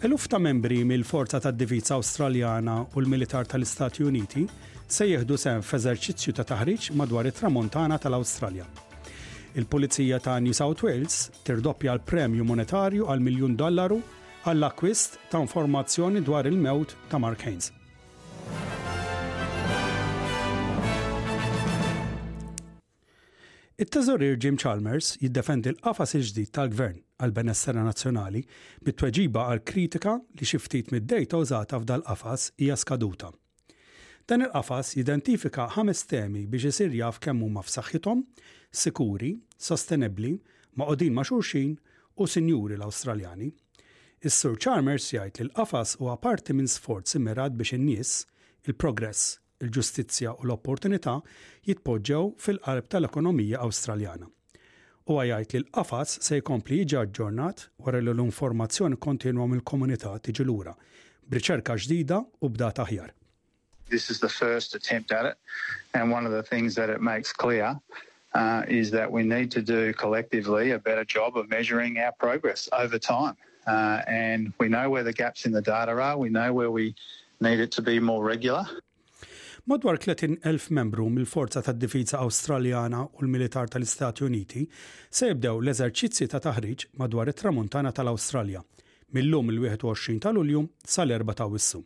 Eluf ta' membri mill-Forza tad-Difiża Awstraljana u l-Militar tal-Istati Uniti se jieħdu sehem f'eżerċizzju ta' taħriġ madwar it-Tramuntana tal-Awstralja. Il-Pulizija ta' New South Wales tirdoppja l-premju monetarju għal miljun dollaru għall-akkwist ta' informazzjoni dwar il-mewt ta' Mark Haines. It-Teżorier Jim Chalmers jiddefendi l-qafas il-ġdid tal-Gvern għall-benessere nazzjonali bi tweġiba għall-kritika li xi ftit mid-dejta użata f'dal-qafas hija skaduta. Dan il-qafas jidentifika ħames temi biex isir jaf kemm huma f'saħħithom, sikuri, sostenibbli, magħqudin ma' xulxin u sinjuri l-Awstraljani. Is-Sur Chalmers jgħid li l-qafas huwa parti minn sforz immirat biex in-nies, il-progress, il-ġustizzja u l-opportunità jitpoġġew fil-qalb tal-ekonomija Awstraljana. Huwa jgħid li l-qafas se jkompli jiġi aġġornat wara li l-informazzjoni kontinwa mill-komunità tiġi lura, b'riċerka ġdida u b'data aħjar. This is the first attempt at it and one of the things that it makes clear is that we need to do collectively a better job of measuring our progress over time and we know where the gaps in the data are, we know where we need it to be more regular. Madwar 30,000 membru mill-Forza tad-Difiża Awstraljana u l-Militar tal-Istati Uniti se jibdew l-eżerċizzji ta' taħriġ madwar it-tramuntana tal-Awstralja mill-lum il-21 ta' Lulju sal-4 ta' Awwissu.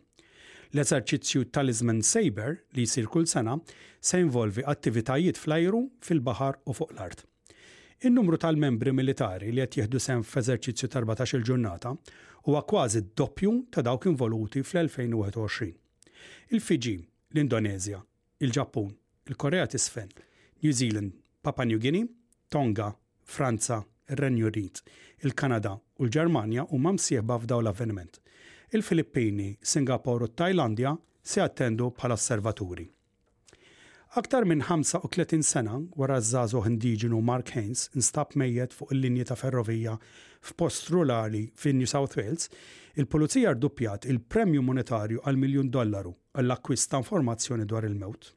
L-eżerċizzju Talisman Sabre, li jsir kull sena, se jinvolvi attivitajiet fl-ajru, fil-baħar u fuq l-art. In-numru tal-membri militari li qed jieħdu sehem f'eżerċizzju ta' erbatax-il ġurnata huwa kważi d-doppju ta' dawk involuti fl-2021. Il-Fiġi, l-Indoneżja, il-Ġappun, il-Korea t'Isfel, New Zealand, Papua New Guinea, Tonga, Franza, ir-Renju Unit, il-Kanada u l-Ġermanja huma msieħba f'dawn l-avveniment. Il-Filippini, Singapore u t-Tajlandja se jattendu bħala osservaturi. Aktar minn 35 sena wara ż-żagħżugħ indiġenu Mark Haynes instab mejjet fuq il-linji ta' ferrovija f'post rurali fi New South Wales, il-Pulizija rduppjat il-premju monetarju għal miljun dollaru għall-akkwist ta' informazzjoni dwar il-mewt.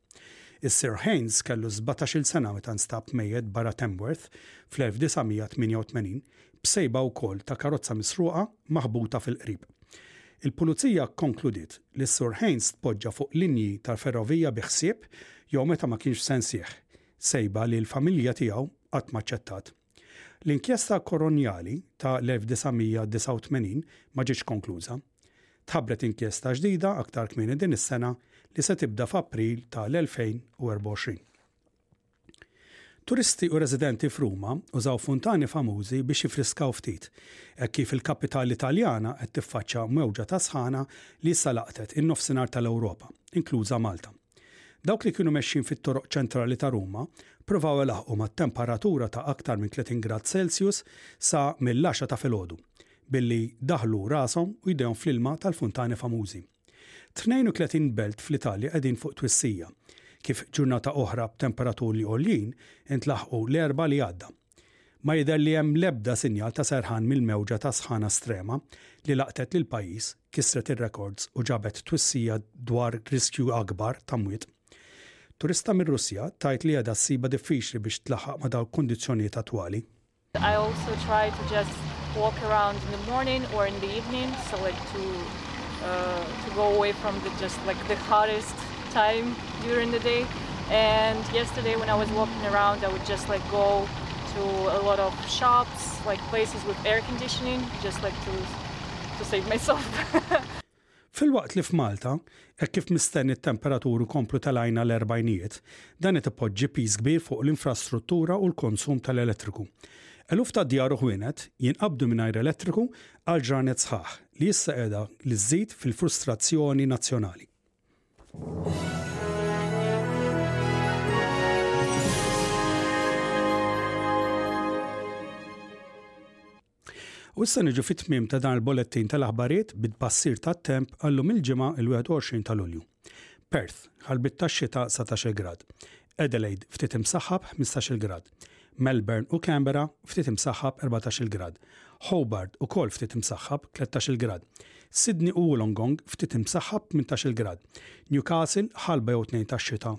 Is-Sir Haines kellu sbatax-il sena meta nstab mejjet barra Tamworth fl-1988 b'sejba wkoll ta' karozza misruqa maħbuta fil-qrib. Il-Pulizija kkonkludiet li s-Sur Haines tpoġġa fuq linji tal-ferrovija bi ħsieb jew meta ma kienx se nsieħ, sejba li l-familja tiegħu qatt m'aċċettat. L-inkjesta Coronjali ta' l-1989 ma ġietx konkluża. Tħabbret inkjesta ġdida aktar kmieni din is-sena li se tibda f'April ta' l-2024. Turisti u residenti f'Ruma użaw funtani famużi biex jiffriskaw ftit, hekk kif il-kapitali Taljana qed tiffaċċa mewġa ta' sħana li issa laqtet in-Nofsinhar ta' l-Ewropa, inkluża Malta. Dawk li kienu mexjin fit-toroq ċentrali ta' Ruma provaw ilaħħqu mat-temperatura ta' aktar minn 30 grad Celsius sa mill-għaxra ta' filgħodu, billi daħlu rashom u jdejhom fl-ilma tal-funtani famużi. 32 belt fl-Italja qegħdin fuq twissija, kif ġurnata oħra b'temperaturi għoljin intlaħqu l-Erbgħa li għadda. Ma jidher li hemm l-ebda sinjal ta' serħan mill-mewġa ta' sħana strema li laqtet lill-pajjiż. kisret ir-rekords u ġabet twissija dwar riskju akbar ta' mwiet. Turista mir-Russja tajt li għedha ssiba diffiċli biex tlaħħaq ma' dawk kundizzjonijiet attwali. I also try to just walk around in the morning or in the evening, so like to uh, to go away from the just like the hottest time during the day. And yesterday when I was walking around, I would just like go to a lot of shops, like places with air conditioning, just like to to save myself. Filwaqt li f'Malta, hekk kif mistenni t-temperaturi jkomplu telgħin għal erbgħinijiet, dan qed ipoġġi piż kbir fuq l-infrastruttura u l-konsum tal-elettriku. Eluf ta' djar u ħwienet jinqabdu mingħajr elettriku għal ġranet sħaħ, li issa qiegħda li żżid fil-frustrazzjoni nazzjonali. U issa niġu fit-tmiem ta' dan il-bolettin tal-aħbarijiet bit-tbassir tat-temp għallum il-ġimgħa il-21 ta' Lulju. Perth, ħalbit tax-xita 19 grad. Adelaide, ftit imsaħħab 15 grad. Melbourne u Canberra, ftit imsaħħab 14 grad. Hobart ukoll ftit imsaħħab 13 grad. Sydney u Wollongong ftit imsaħħab 18 grad. Newcastle ħalba jew tnejn tax-xita